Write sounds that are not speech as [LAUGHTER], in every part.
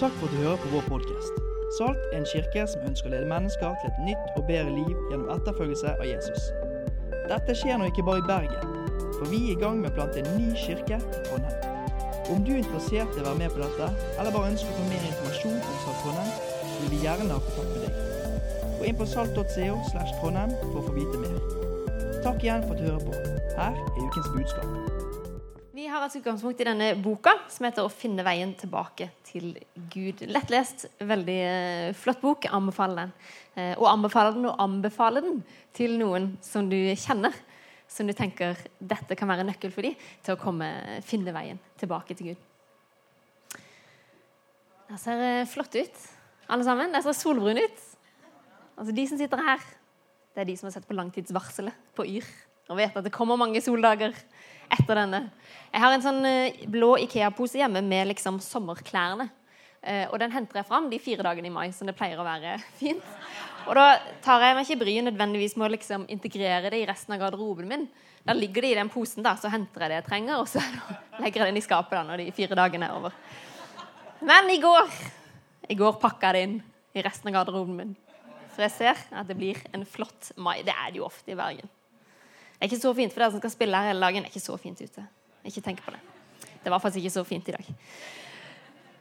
Takk for at du hører på vår podkast. Salt er en kirke som ønsker å lede mennesker til et nytt og bedre liv gjennom etterfølgelse av Jesus. Dette skjer nå ikke bare i Bergen, for vi er i gang med å plante en ny kirke i Trondheim. Om du er interessert i å være med på dette, eller bare ønsker å få mer informasjon om Salt Trondheim, vil vi gjerne ha kontakt med deg. Gå inn på salt.co slash Trondheim for å få vite mer. Takk igjen for at du hører på. Her er ukens budskap. Har et utgangspunkt i denne boka som heter 'Å finne veien tilbake til Gud'. Lettlest, veldig eh, flott bok. Anbefaler den. Eh, og anbefaler den og anbefaler den til noen som du kjenner. Som du tenker dette kan være nøkkel for dem til å komme, finne veien tilbake til Gud. Det ser eh, flott ut, alle sammen. Det ser solbrune ut. Altså De som sitter her, det er de som har sett på langtidsvarselet på Yr og vet at det kommer mange soldager etter denne. Jeg har en sånn eh, blå Ikea-pose hjemme med liksom sommerklærne. Eh, og den henter jeg fram de fire dagene i mai, som det pleier å være [LAUGHS] fint. Og da tar jeg meg ikke bryet nødvendigvis med å liksom integrere det i resten av garderoben min. Da ligger det i den posen, da, så henter jeg det jeg trenger, og så [LAUGHS] legger jeg den i skapet da, når de fire dagene er over. Men i går i går pakka jeg det inn i resten av garderoben min. For jeg ser at det blir en flott mai. Det er det jo ofte i Bergen. Det er ikke så fint for dere som skal spille her hele dagen. Det er ikke så fint ute. Ikke tenk på det. Det var faktisk ikke så fint i dag.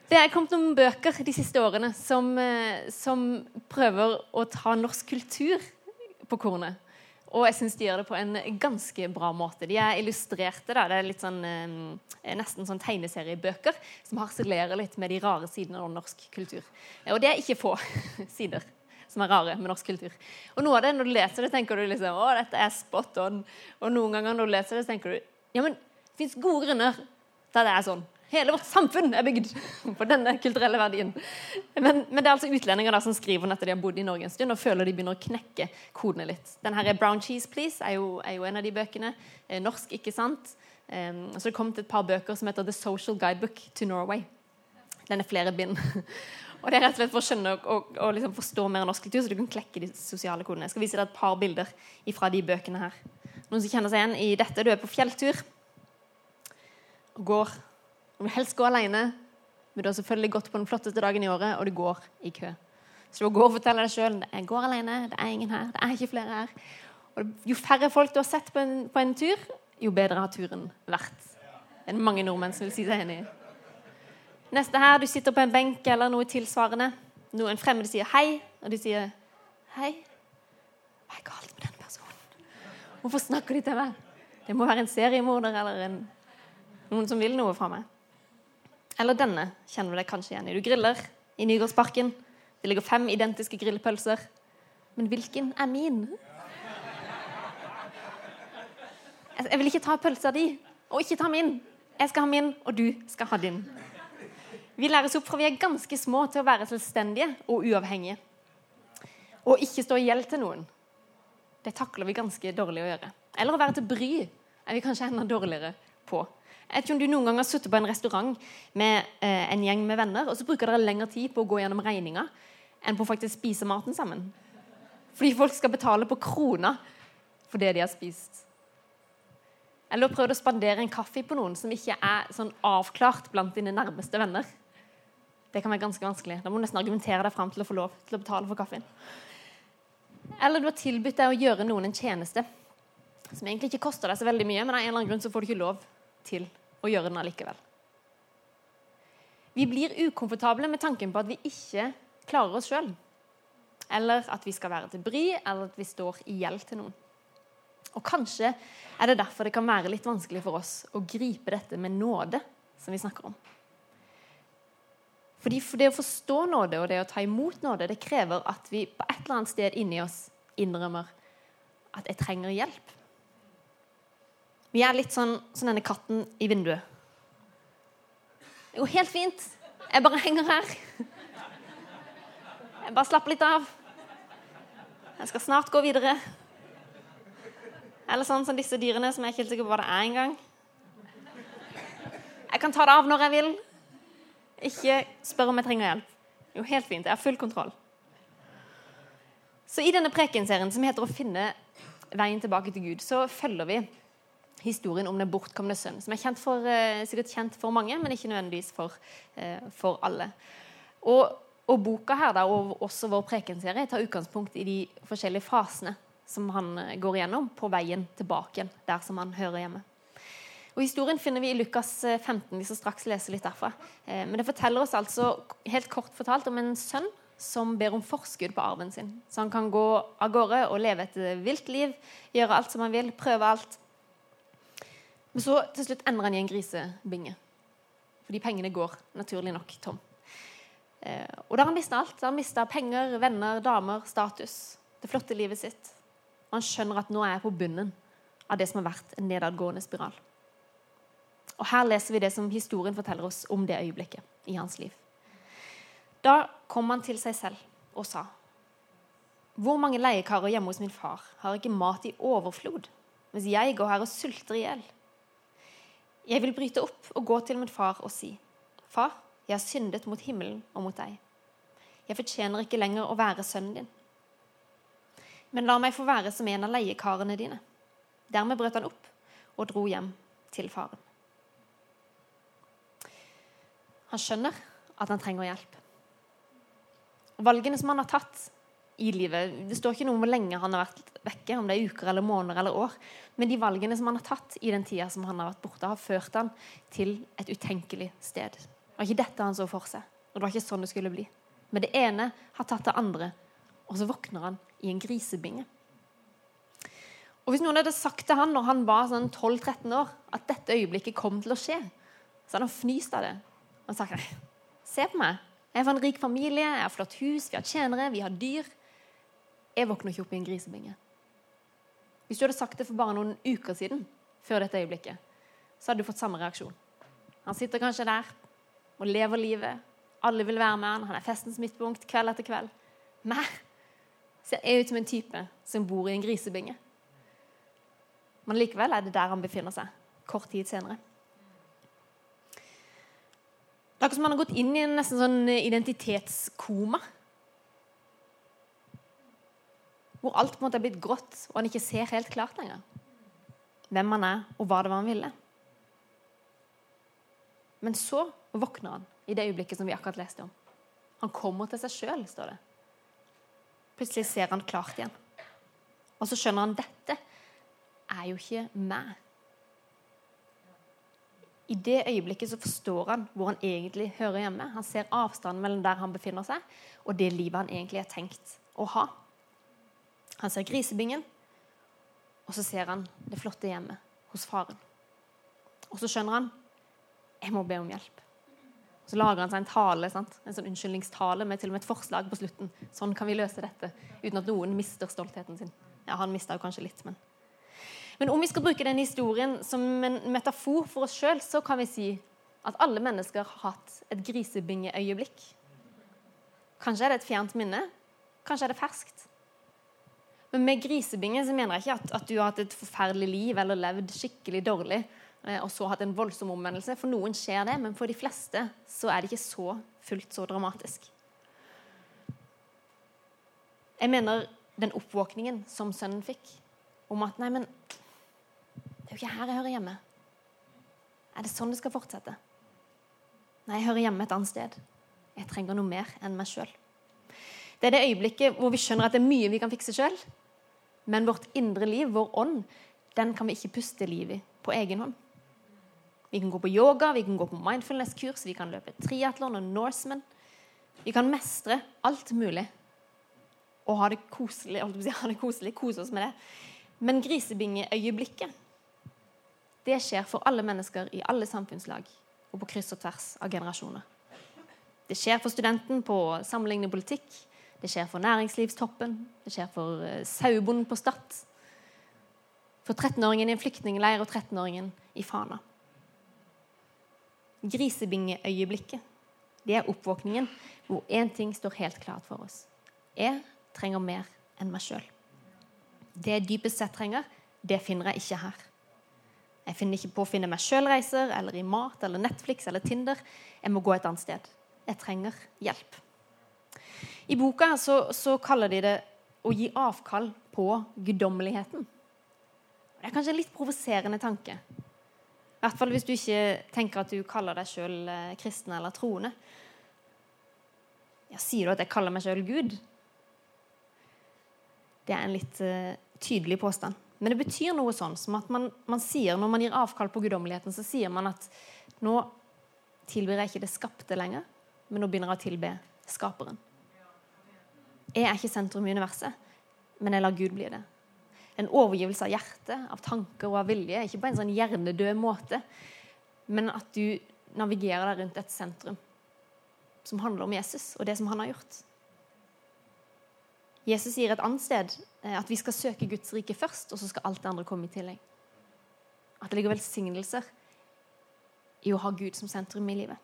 Det er kommet noen bøker de siste årene som, eh, som prøver å ta norsk kultur på kornet. Og jeg syns de gjør det på en ganske bra måte. De er illustrerte. da, Det er litt sånn, eh, nesten sånn tegneseriebøker som harselerer litt med de rare sidene av norsk kultur. Og det er ikke få [LAUGHS] sider som er rare med norsk kultur. Og noe av det, når du leser det, tenker du liksom å, dette er spot on. Og noen ganger når du leser det, tenker du ja, men det fins gode grunner til det er sånn. Hele vårt samfunn er bygd på denne kulturelle verdien. Men, men det er altså utlendinger da som skriver at de har bodd i Norge en stund og føler de begynner å knekke kodene litt. Den her er 'Brown Cheese Please' er jo, er jo en av de bøkene. Eh, norsk, ikke sant? Um, så det kom til et par bøker som heter 'The Social Guidebook to Norway'. Den er flere bind. Og det er rett og slett for å skjønne og, og, og liksom forstå mer norsk kultur, så du kan klekke de sosiale kodene. Jeg skal vise deg et par bilder fra de bøkene her. Noen som kjenner seg igjen i dette? Du er på fjelltur og går. Du vil helst gå alene, men du har selvfølgelig gått på den flotteste dagen i året, og du går i kø. Så du må gå og fortelle deg sjøl jeg går alene, det er ingen her, det er ikke flere her. Og jo færre folk du har sett på en, på en tur, jo bedre har turen vært. Det er mange nordmenn som vil si seg enig i. Neste her, du sitter på en benk eller noe tilsvarende. Noen fremmede sier hei, og du sier hei. Hva er galt med denne personen? Hvorfor snakker de til meg? Det må være en seriemorder eller en, noen som vil noe fra meg. Eller denne kjenner du deg kanskje igjen i. Du griller i Nygårdsparken. Det ligger fem identiske grillpølser. Men hvilken er min? Jeg vil ikke ta pølsa di, og ikke ta min. Jeg skal ha min, og du skal ha din. Vi læres opp fra vi er ganske små til å være selvstendige og uavhengige. Og ikke stå i gjeld til noen. Det takler vi ganske dårlig å gjøre. Eller å være til bry er vi kanskje enda dårligere på. Jeg vet ikke om du noen gang har sittet på en restaurant med eh, en gjeng med venner, og så bruker dere lengre tid på å gå gjennom regninga enn på å faktisk spise maten sammen. Fordi folk skal betale på krona for det de har spist. Eller prøvd å spandere en kaffe på noen som ikke er sånn avklart blant dine nærmeste venner. Det kan være ganske vanskelig. Da må du nesten argumentere deg fram til å få lov til å betale for kaffen. Eller du har tilbudt deg å gjøre noen en tjeneste som egentlig ikke koster deg så veldig mye, men av en eller annen grunn så får du ikke lov til å gjøre den allikevel. Vi blir ukomfortable med tanken på at vi ikke klarer oss sjøl. Eller at vi skal være til bry, eller at vi står i gjeld til noen. Og Kanskje er det derfor det kan være litt vanskelig for oss å gripe dette med nåde, som vi snakker om. Fordi for Det å forstå nåde og det å ta imot nåde det krever at vi på et eller annet sted inni oss innrømmer at jeg trenger hjelp. Vi er litt sånn som denne katten i vinduet. Det går helt fint. Jeg bare henger her. Jeg bare slapper litt av. Jeg skal snart gå videre. Eller sånn som disse dyrene som jeg er ikke helt sikker på hva det er engang. Jeg kan ta det av når jeg vil. Ikke spør om jeg trenger hjelp. Jo, helt fint. Jeg har full kontroll. Så I denne prekenserien som heter 'Å finne veien tilbake til Gud', så følger vi historien om den bortkomne sønnen, som er kjent for, eh, sikkert kjent for mange, men ikke nødvendigvis for, eh, for alle. Og, og boka her, da, og også vår prekenserie, tar utgangspunkt i de forskjellige fasene som han eh, går igjennom på veien tilbake igjen, der som han hører hjemme. Og Historien finner vi i Lukas 15. Eh, vi skal straks lese litt derfra. Eh, men det forteller oss altså helt kort fortalt om en sønn som ber om forskudd på arven sin. Så han kan gå av gårde og leve et vilt liv, gjøre alt som han vil, prøve alt. Men så til slutt ender han i en grisebinge. Fordi pengene går naturlig nok tom. Eh, og da har han mista alt. Da har han mista penger, venner, damer, status. Det flotte livet sitt. Og han skjønner at nå er jeg på bunnen av det som har vært en nedadgående spiral. Og Her leser vi det som historien forteller oss om det øyeblikket i hans liv. Da kom han til seg selv og sa Hvor mange leiekarer hjemme hos min far har ikke mat i overflod, mens jeg går her og sulter i hjel? Jeg vil bryte opp og gå til min far og si, Far, jeg har syndet mot himmelen og mot deg. Jeg fortjener ikke lenger å være sønnen din. Men la meg få være som en av leiekarene dine. Dermed brøt han opp og dro hjem til faren. Han skjønner at han trenger hjelp. Valgene som han har tatt i livet Det står ikke noe om hvor lenge han har vært vekke, om det er uker eller måneder eller år. Men de valgene som han har tatt i den tida som han har vært borte, har ført han til et utenkelig sted. Det var ikke dette han så for seg. Og det var ikke sånn det skulle bli. Men det ene har tatt det andre, og så våkner han i en grisebinge. Og Hvis noen hadde sagt til han når han var sånn 12-13 år, at dette øyeblikket kom til å skje, så hadde han fnyst av det. Han sa nei, se på meg. Jeg er fra en rik familie, jeg har flott hus, vi har tjenere, vi har dyr. Jeg våkner ikke opp i en grisebinge. Hvis du hadde sagt det for bare noen uker siden, før dette øyeblikket, så hadde du fått samme reaksjon. Han sitter kanskje der og lever livet. Alle vil være med han. Han er festens midtpunkt kveld etter kveld. Meg ser jeg ut som en type som bor i en grisebinge. Men likevel er det der han befinner seg, kort tid senere. Det er akkurat som han har gått inn i en nesten sånn identitetskoma. Hvor alt på en måte er blitt grått, og han ikke ser helt klart lenger hvem han er, og hva det var han ville. Men så våkner han i det øyeblikket som vi akkurat leste om. Han kommer til seg sjøl, står det. Plutselig ser han klart igjen. Og så skjønner han dette er jo ikke meg. I det øyeblikket så forstår han hvor han egentlig hører hjemme. Han ser avstanden mellom der han befinner seg, og det livet han egentlig er tenkt å ha. Han ser grisebingen, og så ser han det flotte hjemmet hos faren. Og så skjønner han jeg må be om hjelp. Så lager han seg en tale, sant? en sånn unnskyldningstale med til og med et forslag på slutten. Sånn kan vi løse dette uten at noen mister stoltheten sin. Ja, Han mista jo kanskje litt, men Men om vi skal bruke den historien som en metafor for oss sjøl, så kan vi si at alle mennesker har hatt et grisebingeøyeblikk. Kanskje er det et fjernt minne. Kanskje er det ferskt. Men med grisebinge så mener jeg ikke at, at du har hatt et forferdelig liv eller levd skikkelig dårlig Eh, og så hatt en voldsom omvendelse. For noen skjer det, men for de fleste så er det ikke så fullt så dramatisk. Jeg mener den oppvåkningen som sønnen fikk, om at nei, men det er jo ikke her jeg hører hjemme. Er det sånn det skal fortsette? Nei, jeg hører hjemme et annet sted. Jeg trenger noe mer enn meg sjøl. Det er det øyeblikket hvor vi skjønner at det er mye vi kan fikse sjøl, men vårt indre liv, vår ånd, den kan vi ikke puste liv i på egen hånd. Vi kan gå på yoga, vi kan gå på mindfulness-kurs, vi kan løpe triatlon og Norseman. Vi kan mestre alt mulig og ha det koselig, si, ha det koselig kose oss med det. Men grisebingeøyeblikket, det skjer for alle mennesker i alle samfunnslag og på kryss og tvers av generasjoner. Det skjer for studenten på sammenlignende politikk. Det skjer for næringslivstoppen. Det skjer for eh, sauebonden på Stad. For 13-åringen i en flyktningleir og 13-åringen i Fana. Grisebingeøyeblikket. Det er oppvåkningen hvor én ting står helt klart for oss. Jeg trenger mer enn meg sjøl. Det jeg dypest sett trenger, det finner jeg ikke her. Jeg finner ikke på å finne meg sjøl-reiser eller i mat eller Netflix eller Tinder. Jeg må gå et annet sted. Jeg trenger hjelp. I boka så, så kaller de det å gi avkall på guddommeligheten. Det er kanskje en litt provoserende tanke. I hvert fall hvis du ikke tenker at du kaller deg sjøl eh, kristen eller troende. Ja, sier du at jeg kaller meg sjøl Gud? Det er en litt uh, tydelig påstand. Men det betyr noe sånn som at man, man sier, når man gir avkall på guddommeligheten, så sier man at nå tilbyr jeg ikke det skapte lenger, men nå begynner jeg å tilbe skaperen. Jeg er ikke sentrum i universet, men jeg lar Gud bli det. En overgivelse av hjertet, av tanker og av vilje. Ikke på en sånn hjernedød måte, men at du navigerer deg rundt et sentrum som handler om Jesus og det som han har gjort. Jesus sier et annet sted at vi skal søke Guds rike først, og så skal alt det andre komme i tillegg. At det ligger velsignelser i å ha Gud som sentrum i livet.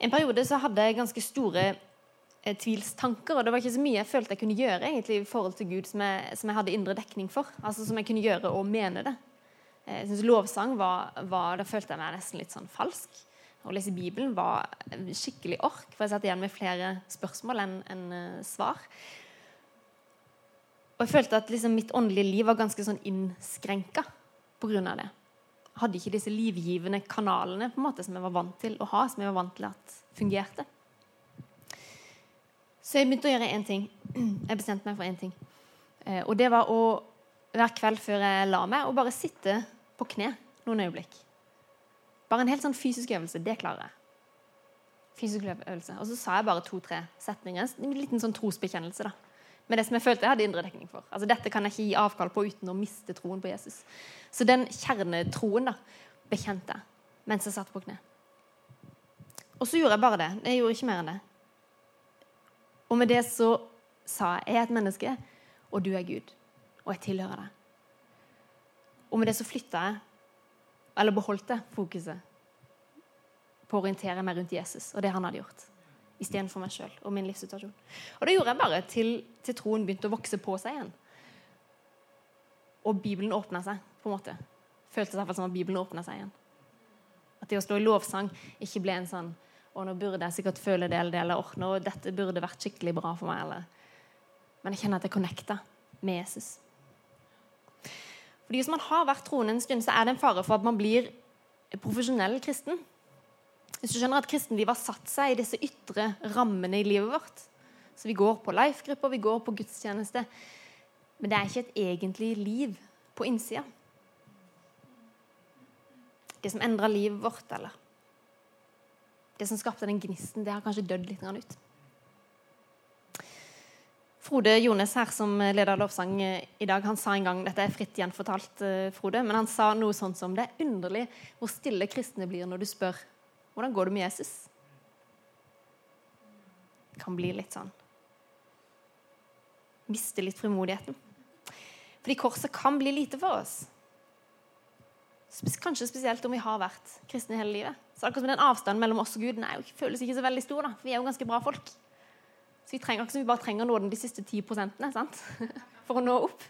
En periode så hadde jeg ganske store eh, tvilstanker, og det var ikke så mye jeg følte jeg kunne gjøre egentlig i forhold til Gud som jeg, som jeg hadde indre dekning for. Altså som jeg kunne gjøre og mene det. Eh, jeg synes Lovsang var, var, Da følte jeg meg nesten litt sånn falsk. Å lese Bibelen var skikkelig ork, for jeg satt igjen med flere spørsmål enn en, uh, svar. Og jeg følte at liksom, mitt åndelige liv var ganske sånn innskrenka pga. det. Jeg hadde ikke disse livgivende kanalene på en måte som jeg var vant til å ha, som jeg var vant til at fungerte. Så jeg begynte å gjøre én ting. [CLEARS THROAT] Jeg bestemte meg for én ting. Uh, og det var å hver kveld før jeg la meg, og bare sitte på kne noen øyeblikk. Bare en helt sånn fysisk øvelse. Det klarer jeg. Fysisk øvelse. Og så sa jeg bare to-tre setninger. En liten sånn trosbekjennelse. da. Med det som jeg følte jeg hadde indre dekning for. Altså Dette kan jeg ikke gi avkall på uten å miste troen på Jesus. Så den kjernetroen da, bekjente jeg mens jeg satt på kne. Og så gjorde jeg bare det. Jeg gjorde ikke mer enn det. Og med det så sa jeg jeg er et menneske, og du er Gud. Og jeg tilhører deg. Og med det så flytta jeg eller beholdt jeg fokuset på å orientere meg rundt Jesus og det han hadde gjort, istedenfor meg sjøl og min livssituasjon. Og det gjorde jeg bare til, til troen begynte å vokse på seg igjen. Og Bibelen åpna seg, på en måte. Føltes iallfall som at Bibelen åpna seg igjen. At det å stå i lovsang ikke ble en sånn å, nå burde jeg sikkert føle det eller det, eller nå, dette burde vært skikkelig bra for meg. Eller. Men jeg kjenner at jeg connecta med Jesus. Fordi Hvis man har vært troende en stund, så er det en fare for at man blir profesjonell kristen. Hvis du skjønner at kristenlivet har satt seg i disse ytre rammene i livet vårt. Så vi går på life-grupper, vi går på gudstjeneste. Men det er ikke et egentlig liv på innsida. Det som endra livet vårt, eller det som skapte den gnisten, det har kanskje dødd litt ut. Frode Jones her, som leder lovsang eh, i dag, han sa en gang Dette er fritt gjenfortalt, eh, Frode, men han sa noe sånt som Det er underlig hvor stille kristne blir når du spør hvordan går det med Jesus. Det kan bli litt sånn Miste litt frimodigheten. Fordi korset kan bli lite for oss. Kanskje spesielt om vi har vært kristne hele livet. Så akkurat som den Avstanden mellom oss og Gud den føles ikke så veldig stor. da, for Vi er jo ganske bra folk. Så vi trenger ikke som vi bare trenger nåden de siste ti prosentene sant? [LAUGHS] for å nå opp.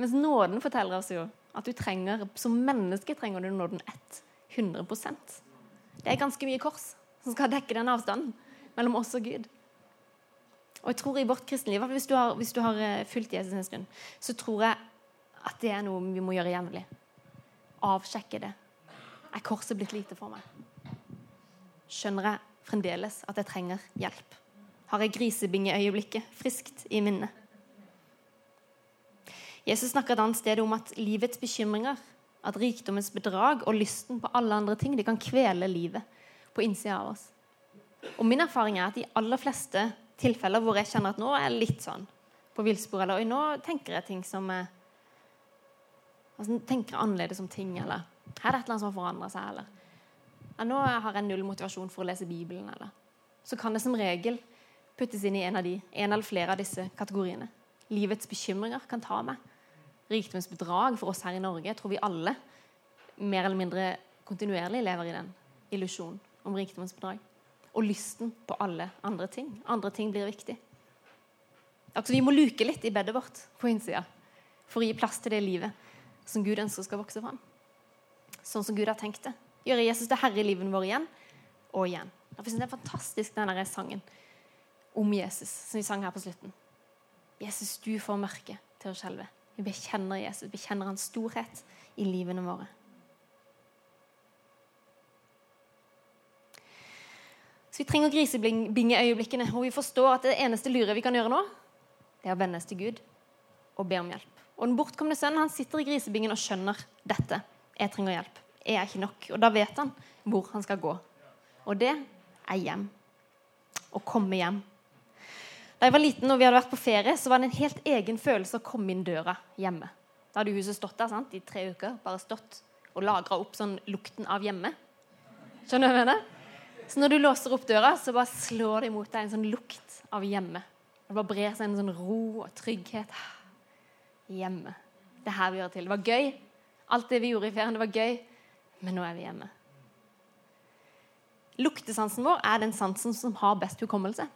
Mens nåden forteller oss jo at du trenger, som menneske trenger du nåden 100 Det er ganske mye kors som skal dekke den avstanden mellom oss og Gud. Og jeg tror i vårt kristenliv, hvis du har, hvis du har eh, fulgt Jesus en stund, så tror jeg at det er noe vi må gjøre jevnlig. Avsjekke det. Er korset blitt lite for meg? Skjønner jeg fremdeles at jeg trenger hjelp? har jeg grisebingeøyeblikket friskt i minnet? Jesus snakker et annet sted om at livets bekymringer, at rikdommens bedrag og lysten på alle andre ting de kan kvele livet på innsida av oss. Og Min erfaring er at i aller fleste tilfeller hvor jeg kjenner at nå er jeg litt sånn på villspor, eller nå tenker jeg ting som er, altså, tenker annerledes om ting, eller her er det et eller annet som har forandra seg, eller ja, nå har jeg null motivasjon for å lese Bibelen, eller Så kan det som regel puttes inn i en av de, en eller flere av disse kategoriene. Livets bekymringer kan ta meg. Rikdomsbedrag for oss her i Norge. Jeg tror vi alle mer eller mindre kontinuerlig lever i den illusjonen om rikdomsbedrag. Og lysten på alle andre ting. Andre ting blir viktig. Altså, vi må luke litt i bedet vårt på innsida for å gi plass til det livet som Gud ønsker skal vokse fram. Sånn som Gud har tenkt det. Gjøre Jesus til herre i livet vårt igjen og igjen. Jeg synes Det er fantastisk, denne sangen om Jesus, som vi sang her på slutten. Jesus, du får mørket til å skjelve. Vi bekjenner Jesus, vi bekjenner hans storhet i livene våre. Så vi trenger grisebingeøyeblikkene, og vi forstår at det eneste lure vi kan gjøre nå, det er å vende oss til Gud og be om hjelp. Og Den bortkomne sønnen han sitter i grisebingen og skjønner dette. Jeg trenger hjelp. Jeg er ikke nok. Og da vet han hvor han skal gå. Og det er hjem. Å komme hjem. Da jeg var liten og vi hadde vært på ferie, så var det en helt egen følelse å komme inn døra hjemme. Da hadde huset stått der sant, i tre uker, bare stått og lagra opp sånn lukten av hjemme. Skjønner du hva jeg mener? Så når du låser opp døra, så bare slår det imot deg en sånn lukt av hjemme. Det bare brer seg en sånn ro og trygghet hjemme. Det er her vi hører til. Det var gøy. Alt det vi gjorde i ferien, det var gøy. Men nå er vi hjemme. Luktesansen vår er den sansen som har best hukommelse.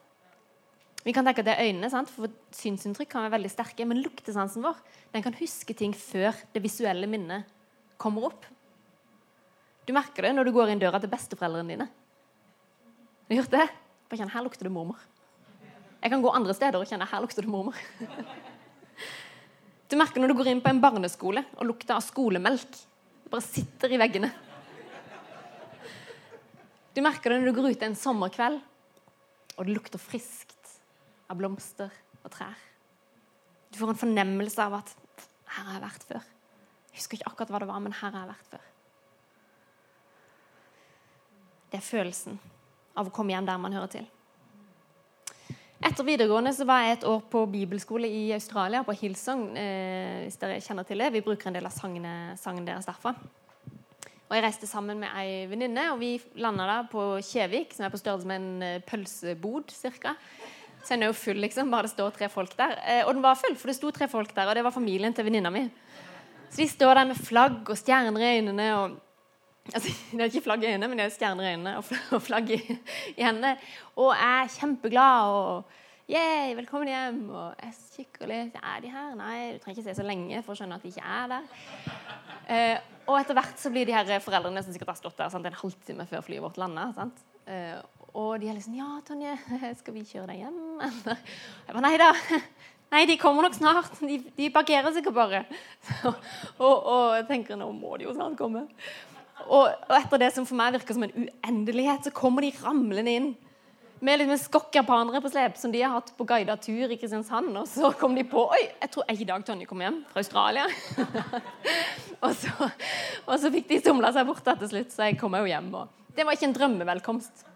Vi kan tenke at det er øynene, sant? for synsinntrykk kan være veldig sterke. Men luktesansen vår den kan huske ting før det visuelle minnet kommer opp. Du merker det når du går inn døra til besteforeldrene dine. Du Har gjort det? Bare kjenn, Her lukter det mormor. Jeg kan gå andre steder og kjenne her lukter det mormor. Du merker når du går inn på en barneskole og lukter av skolemelk. Det bare sitter i veggene. Du merker det når du går ut en sommerkveld og det lukter friskt av blomster og trær. Du får en fornemmelse av at 'her har jeg vært før'. Jeg husker ikke akkurat hva det var, men her har jeg vært før. Det er følelsen av å komme hjem der man hører til. Etter videregående så var jeg et år på bibelskole i Australia, på Hillsong. Eh, hvis dere kjenner til det. Vi bruker en del av sangene, sangen deres derfra. Og Jeg reiste sammen med ei venninne, og vi landa da på Kjevik, som er på størrelse med en eh, pølsebod ca. Så den er jo full, liksom. Bare det står tre folk der. Eh, og den var full, for det sto tre folk der, og det var familien til venninna mi. Så de står der med flagg og stjerner i øynene. og Altså, [LAUGHS] det er ikke flagg i øynene, men det er stjerner i øynene og flagg i, i hendene. Og er kjempeglad og yeah, velkommen hjem. Og jeg kikker litt. Er de her? Nei, du trenger ikke se så lenge for å skjønne at de ikke er der. Eh, og etter hvert så blir de her foreldrene som sikkert har stått der sant, en halvtime før flyet vårt landa. Eh, og de er liksom Ja, Tonje, [LAUGHS] skal vi kjøre deg hjem? [LAUGHS] Eller? Jeg bare, Nei da. [LAUGHS] Nei, de kommer nok snart. De, de parkerer sikkert bare. Så, og, og jeg tenker nå må de jo snart komme. Og, og, etter det som for meg virker som en uendelighet, så kommer de ramlende inn med litt med skokkjapanere på slep som de har hatt på guidet tur i Kristiansand. Og så kom de på Oi, jeg tror i dag Tonje kom hjem fra Australia. og, så, og, så, fikk de somla seg bort til slutt, så jeg kom jo hjem. Og det var ikke en drømmevelkomst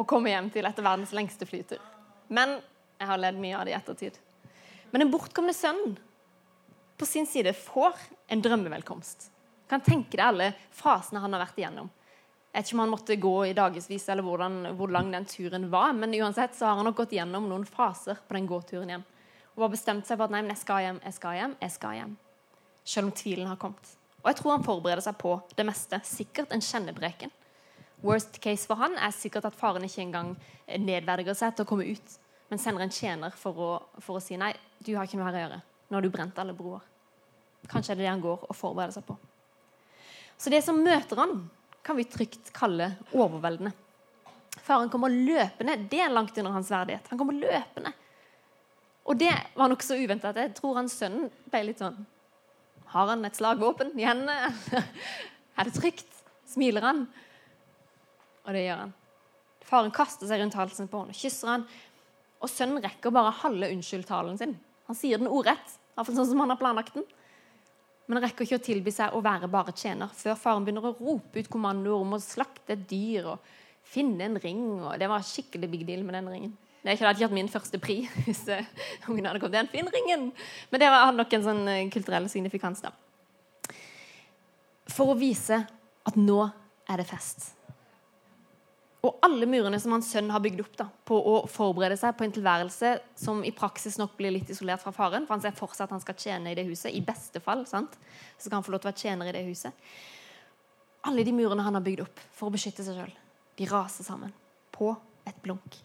å komme hjem til etter verdens lengste flytur. Men jeg har ledd mye av det i ettertid. Men den bortkomne sønnen på sin side får en drømmevelkomst kan tenke deg alle fasene han har vært igjennom. Jeg vet ikke om han måtte gå i dagevis, eller hvordan, hvor lang den turen var. Men uansett så har han nok gått gjennom noen faser på den gåturen hjem. Og har bestemt seg for at nei, men jeg skal hjem, jeg skal hjem, jeg skal hjem. Selv om tvilen har kommet. Og jeg tror han forbereder seg på det meste. Sikkert en kjennebreken. Worst case for han er sikkert at faren ikke engang nedverdiger seg til å komme ut, men sender en tjener for å, for å si nei, du har ikke noe her å gjøre. Nå har du brent alle broer. Kanskje er det det han går og forbereder seg på. Så det som møter han, kan vi trygt kalle overveldende. Faren kommer løpende. Det er langt under hans verdighet. Han kommer løpende. Og det var nokså uventet. Jeg tror han sønnen ble litt sånn Har han et slagvåpen i hendene? [LAUGHS] Er det trygt? Smiler han? Og det gjør han. Faren kaster seg rundt halsen på henne og kysser han. Og sønnen rekker bare halve unnskyldtalen sin. Han sier den ordrett, iallfall sånn som han har planlagt den men han rekker ikke å tilby seg å være bare tjener før faren begynner å rope ut kommandoer om å slakte et dyr og finne en ring. og Det var skikkelig big deal med den ringen. Det hadde ikke vært min første pri [LAUGHS] hvis uh, ungen hadde kommet igjen. Finn ringen! Men det hadde nok en sånn uh, kulturell signifikans. da. For å vise at nå er det fest. Og alle murene som hans sønn har bygd opp da, på å forberede seg på en tilværelse som i praksis nok blir litt isolert fra faren, for han ser for seg at han skal tjene i det huset. I beste fall sant? så skal han få lov til å være tjener i det huset. Alle de murene han har bygd opp for å beskytte seg sjøl, de raser sammen på et blunk.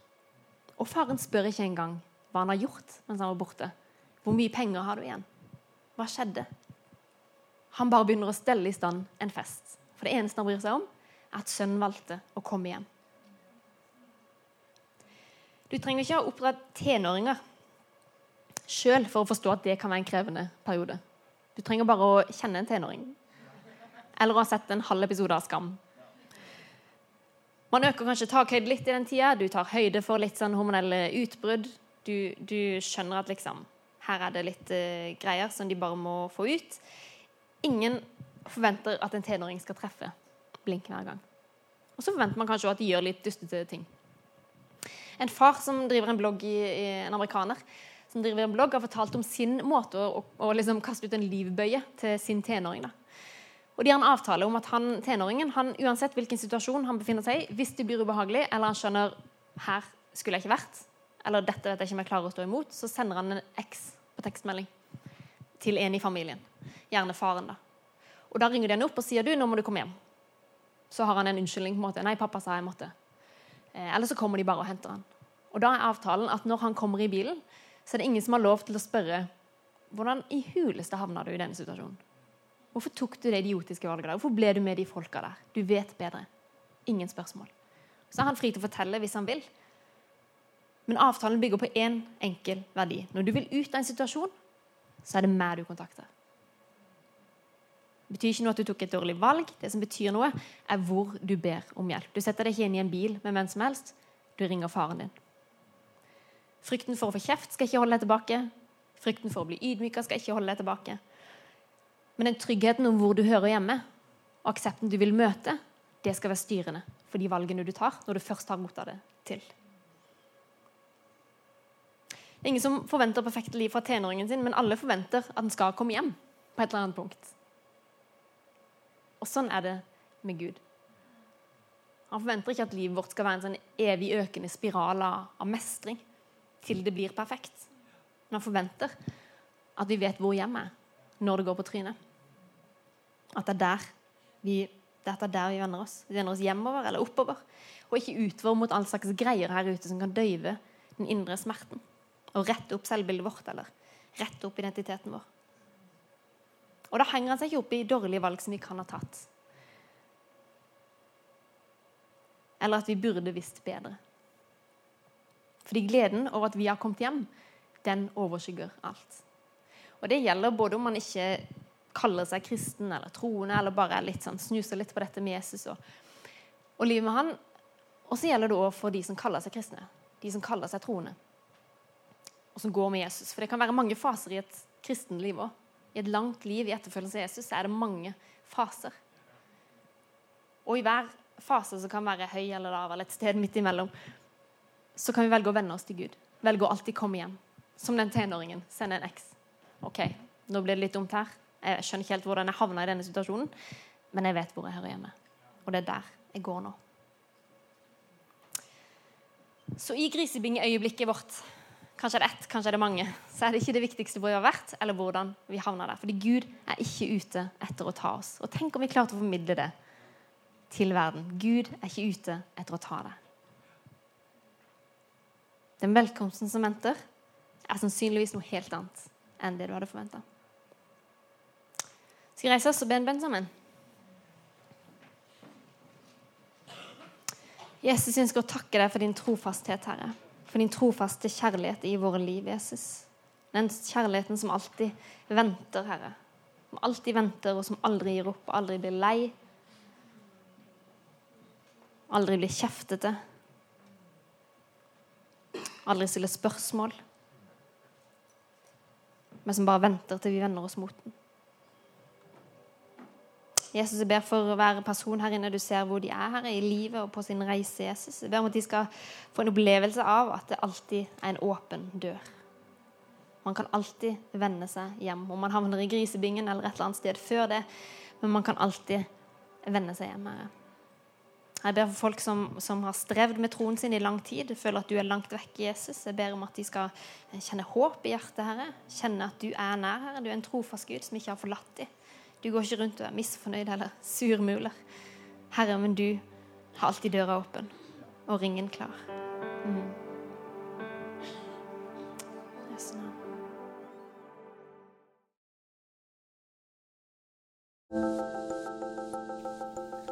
Og faren spør ikke engang hva han har gjort mens han var borte. Hvor mye penger har du igjen? Hva skjedde? Han bare begynner å stelle i stand en fest. For det eneste han bryr seg om, er at sønnen valgte å komme hjem. Du trenger ikke ha oppdratt tenåringer sjøl for å forstå at det kan være en krevende periode. Du trenger bare å kjenne en tenåring. Eller å ha sett en halv episode av Skam. Man øker kanskje takhøyde litt i den tida. Du tar høyde for litt sånn hormonelle utbrudd. Du, du skjønner at liksom her er det litt uh, greier som de bare må få ut. Ingen forventer at en tenåring skal treffe blink hver gang. Og så forventer man kanskje at de gjør litt dustete ting. En far som driver en blogg i, i en amerikaner, som driver en blogg, har fortalt om sin måte å, å, liksom kaste ut en livbøye til sin tenåring. da. Og De har en avtale om at han, tenåringen, han, uansett hvilken situasjon han befinner seg i, hvis det blir ubehagelig, eller han skjønner her skulle jeg ikke vært, eller dette vet jeg ikke om jeg klarer å stå imot, så sender han en X på tekstmelding til en i familien. Gjerne faren. da. Og Da ringer de henne opp og sier du, nå må du komme hjem. Så har han en unnskyldning. på en måte. Nei, pappa sa jeg måtte. Eh, eller så kommer de bare og henter han. Og Da er avtalen at når han kommer i bilen, så er det ingen som har lov til å spørre hvordan i huleste havna du i denne situasjonen. Hvorfor tok du det idiotiske valget der? Hvorfor ble du med de folka der? Du vet bedre. Ingen spørsmål. Så er han fri til å fortelle hvis han vil. Men avtalen bygger på én en enkel verdi. Når du vil ut av en situasjon, så er det meg du kontakter. Det betyr ikke noe at du tok et dårlig valg. Det som betyr noe, er hvor du ber om hjelp. Du setter deg ikke inn i en bil med hvem som helst. Du ringer faren din. Frykten for å få kjeft skal ikke holde deg tilbake. Frykten for å bli ydmyka skal ikke holde deg tilbake. Men den tryggheten om hvor du hører hjemme, og aksepten du vil møte, det skal være styrende for de valgene du tar når du først har mottatt det til. Det er ingen som forventer perfekte liv fra tenåringen sin, men alle forventer at den skal komme hjem på et eller annet punkt. Og sånn er det med Gud. Han forventer ikke at livet vårt skal være en sånn evig økende spiral av mestring til det blir perfekt. Men han forventer at vi vet hvor hjemmet er når det går på trynet. At det er der vi, dette er der vi vender oss. Vi vender oss hjemover eller oppover. Og ikke utover mot all slags greier her ute som kan døyve den indre smerten. Og rette opp selvbildet vårt eller rette opp identiteten vår. Og da henger han seg ikke opp i dårlige valg som vi kan ha tatt. Eller at vi burde visst bedre. Fordi gleden over at vi har kommet hjem, den overskygger alt. Og det gjelder både om man ikke kaller seg kristen eller troende, eller bare litt sånn, snuser litt på dette med Jesus og, og livet med han. Og så gjelder det òg for de som kaller seg kristne. De som kaller seg troende. Og som går med Jesus. For det kan være mange faser i et kristenliv òg. I et langt liv i etterfølgelse av Jesus er det mange faser. Og i hver fase som kan være høy eller lav, eller et sted midt imellom, så kan vi velge å vende oss til Gud. Velge å alltid komme hjem. Som den tenåringen. Sende en eks. OK, nå blir det litt dumt her. Jeg skjønner ikke helt hvordan jeg havna i denne situasjonen, men jeg vet hvor jeg hører hjemme. Og det er der jeg går nå. Så i grisebingeøyeblikket vårt kanskje er det ett, kanskje er det mange, så er det ikke det viktigste hvor vi har vært, eller hvordan vi havna der. Fordi Gud er ikke ute etter å ta oss. Og tenk om vi klarte å formidle det til verden. Gud er ikke ute etter å ta det. Den velkomsten som venter, er sannsynligvis noe helt annet enn det du hadde forventa. Skal vi reise oss og be en bønn sammen? Jesus, ønsker å takke deg for din trofasthet, Herre for din trofaste kjærlighet i våre liv, Jesus. Den kjærligheten som alltid venter, Herre. Som alltid venter, og som aldri gir opp, aldri blir lei. Aldri blir kjeftete. Aldri stiller spørsmål. Men som bare venter til vi vender oss mot den. Jesus, jeg ber for hver person her inne du ser hvor de er her i livet og på sin reise. Jesus. Jeg ber om at de skal få en opplevelse av at det alltid er en åpen dør. Man kan alltid vende seg hjem. Om man havner i grisebingen eller et eller annet sted før det. Men man kan alltid vende seg hjem. Herre. Jeg ber for folk som, som, har strevd med troen sin i lang tid, føler at du er langt vekk, Jesus. Jeg ber om at de skal kjenne håp i hjertet, Herre. Kjenne at du er nær, Herre. Du er en trofast Gud som ikke har forlatt dem. Du går ikke rundt og er misfornøyd eller surmuler. Herre, men du har alltid døra åpen og ringen klar. Mm.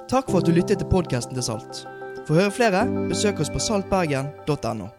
Takk for at du lyttet til podkasten til Salt. For å høre flere, besøk oss på saltbergen.no.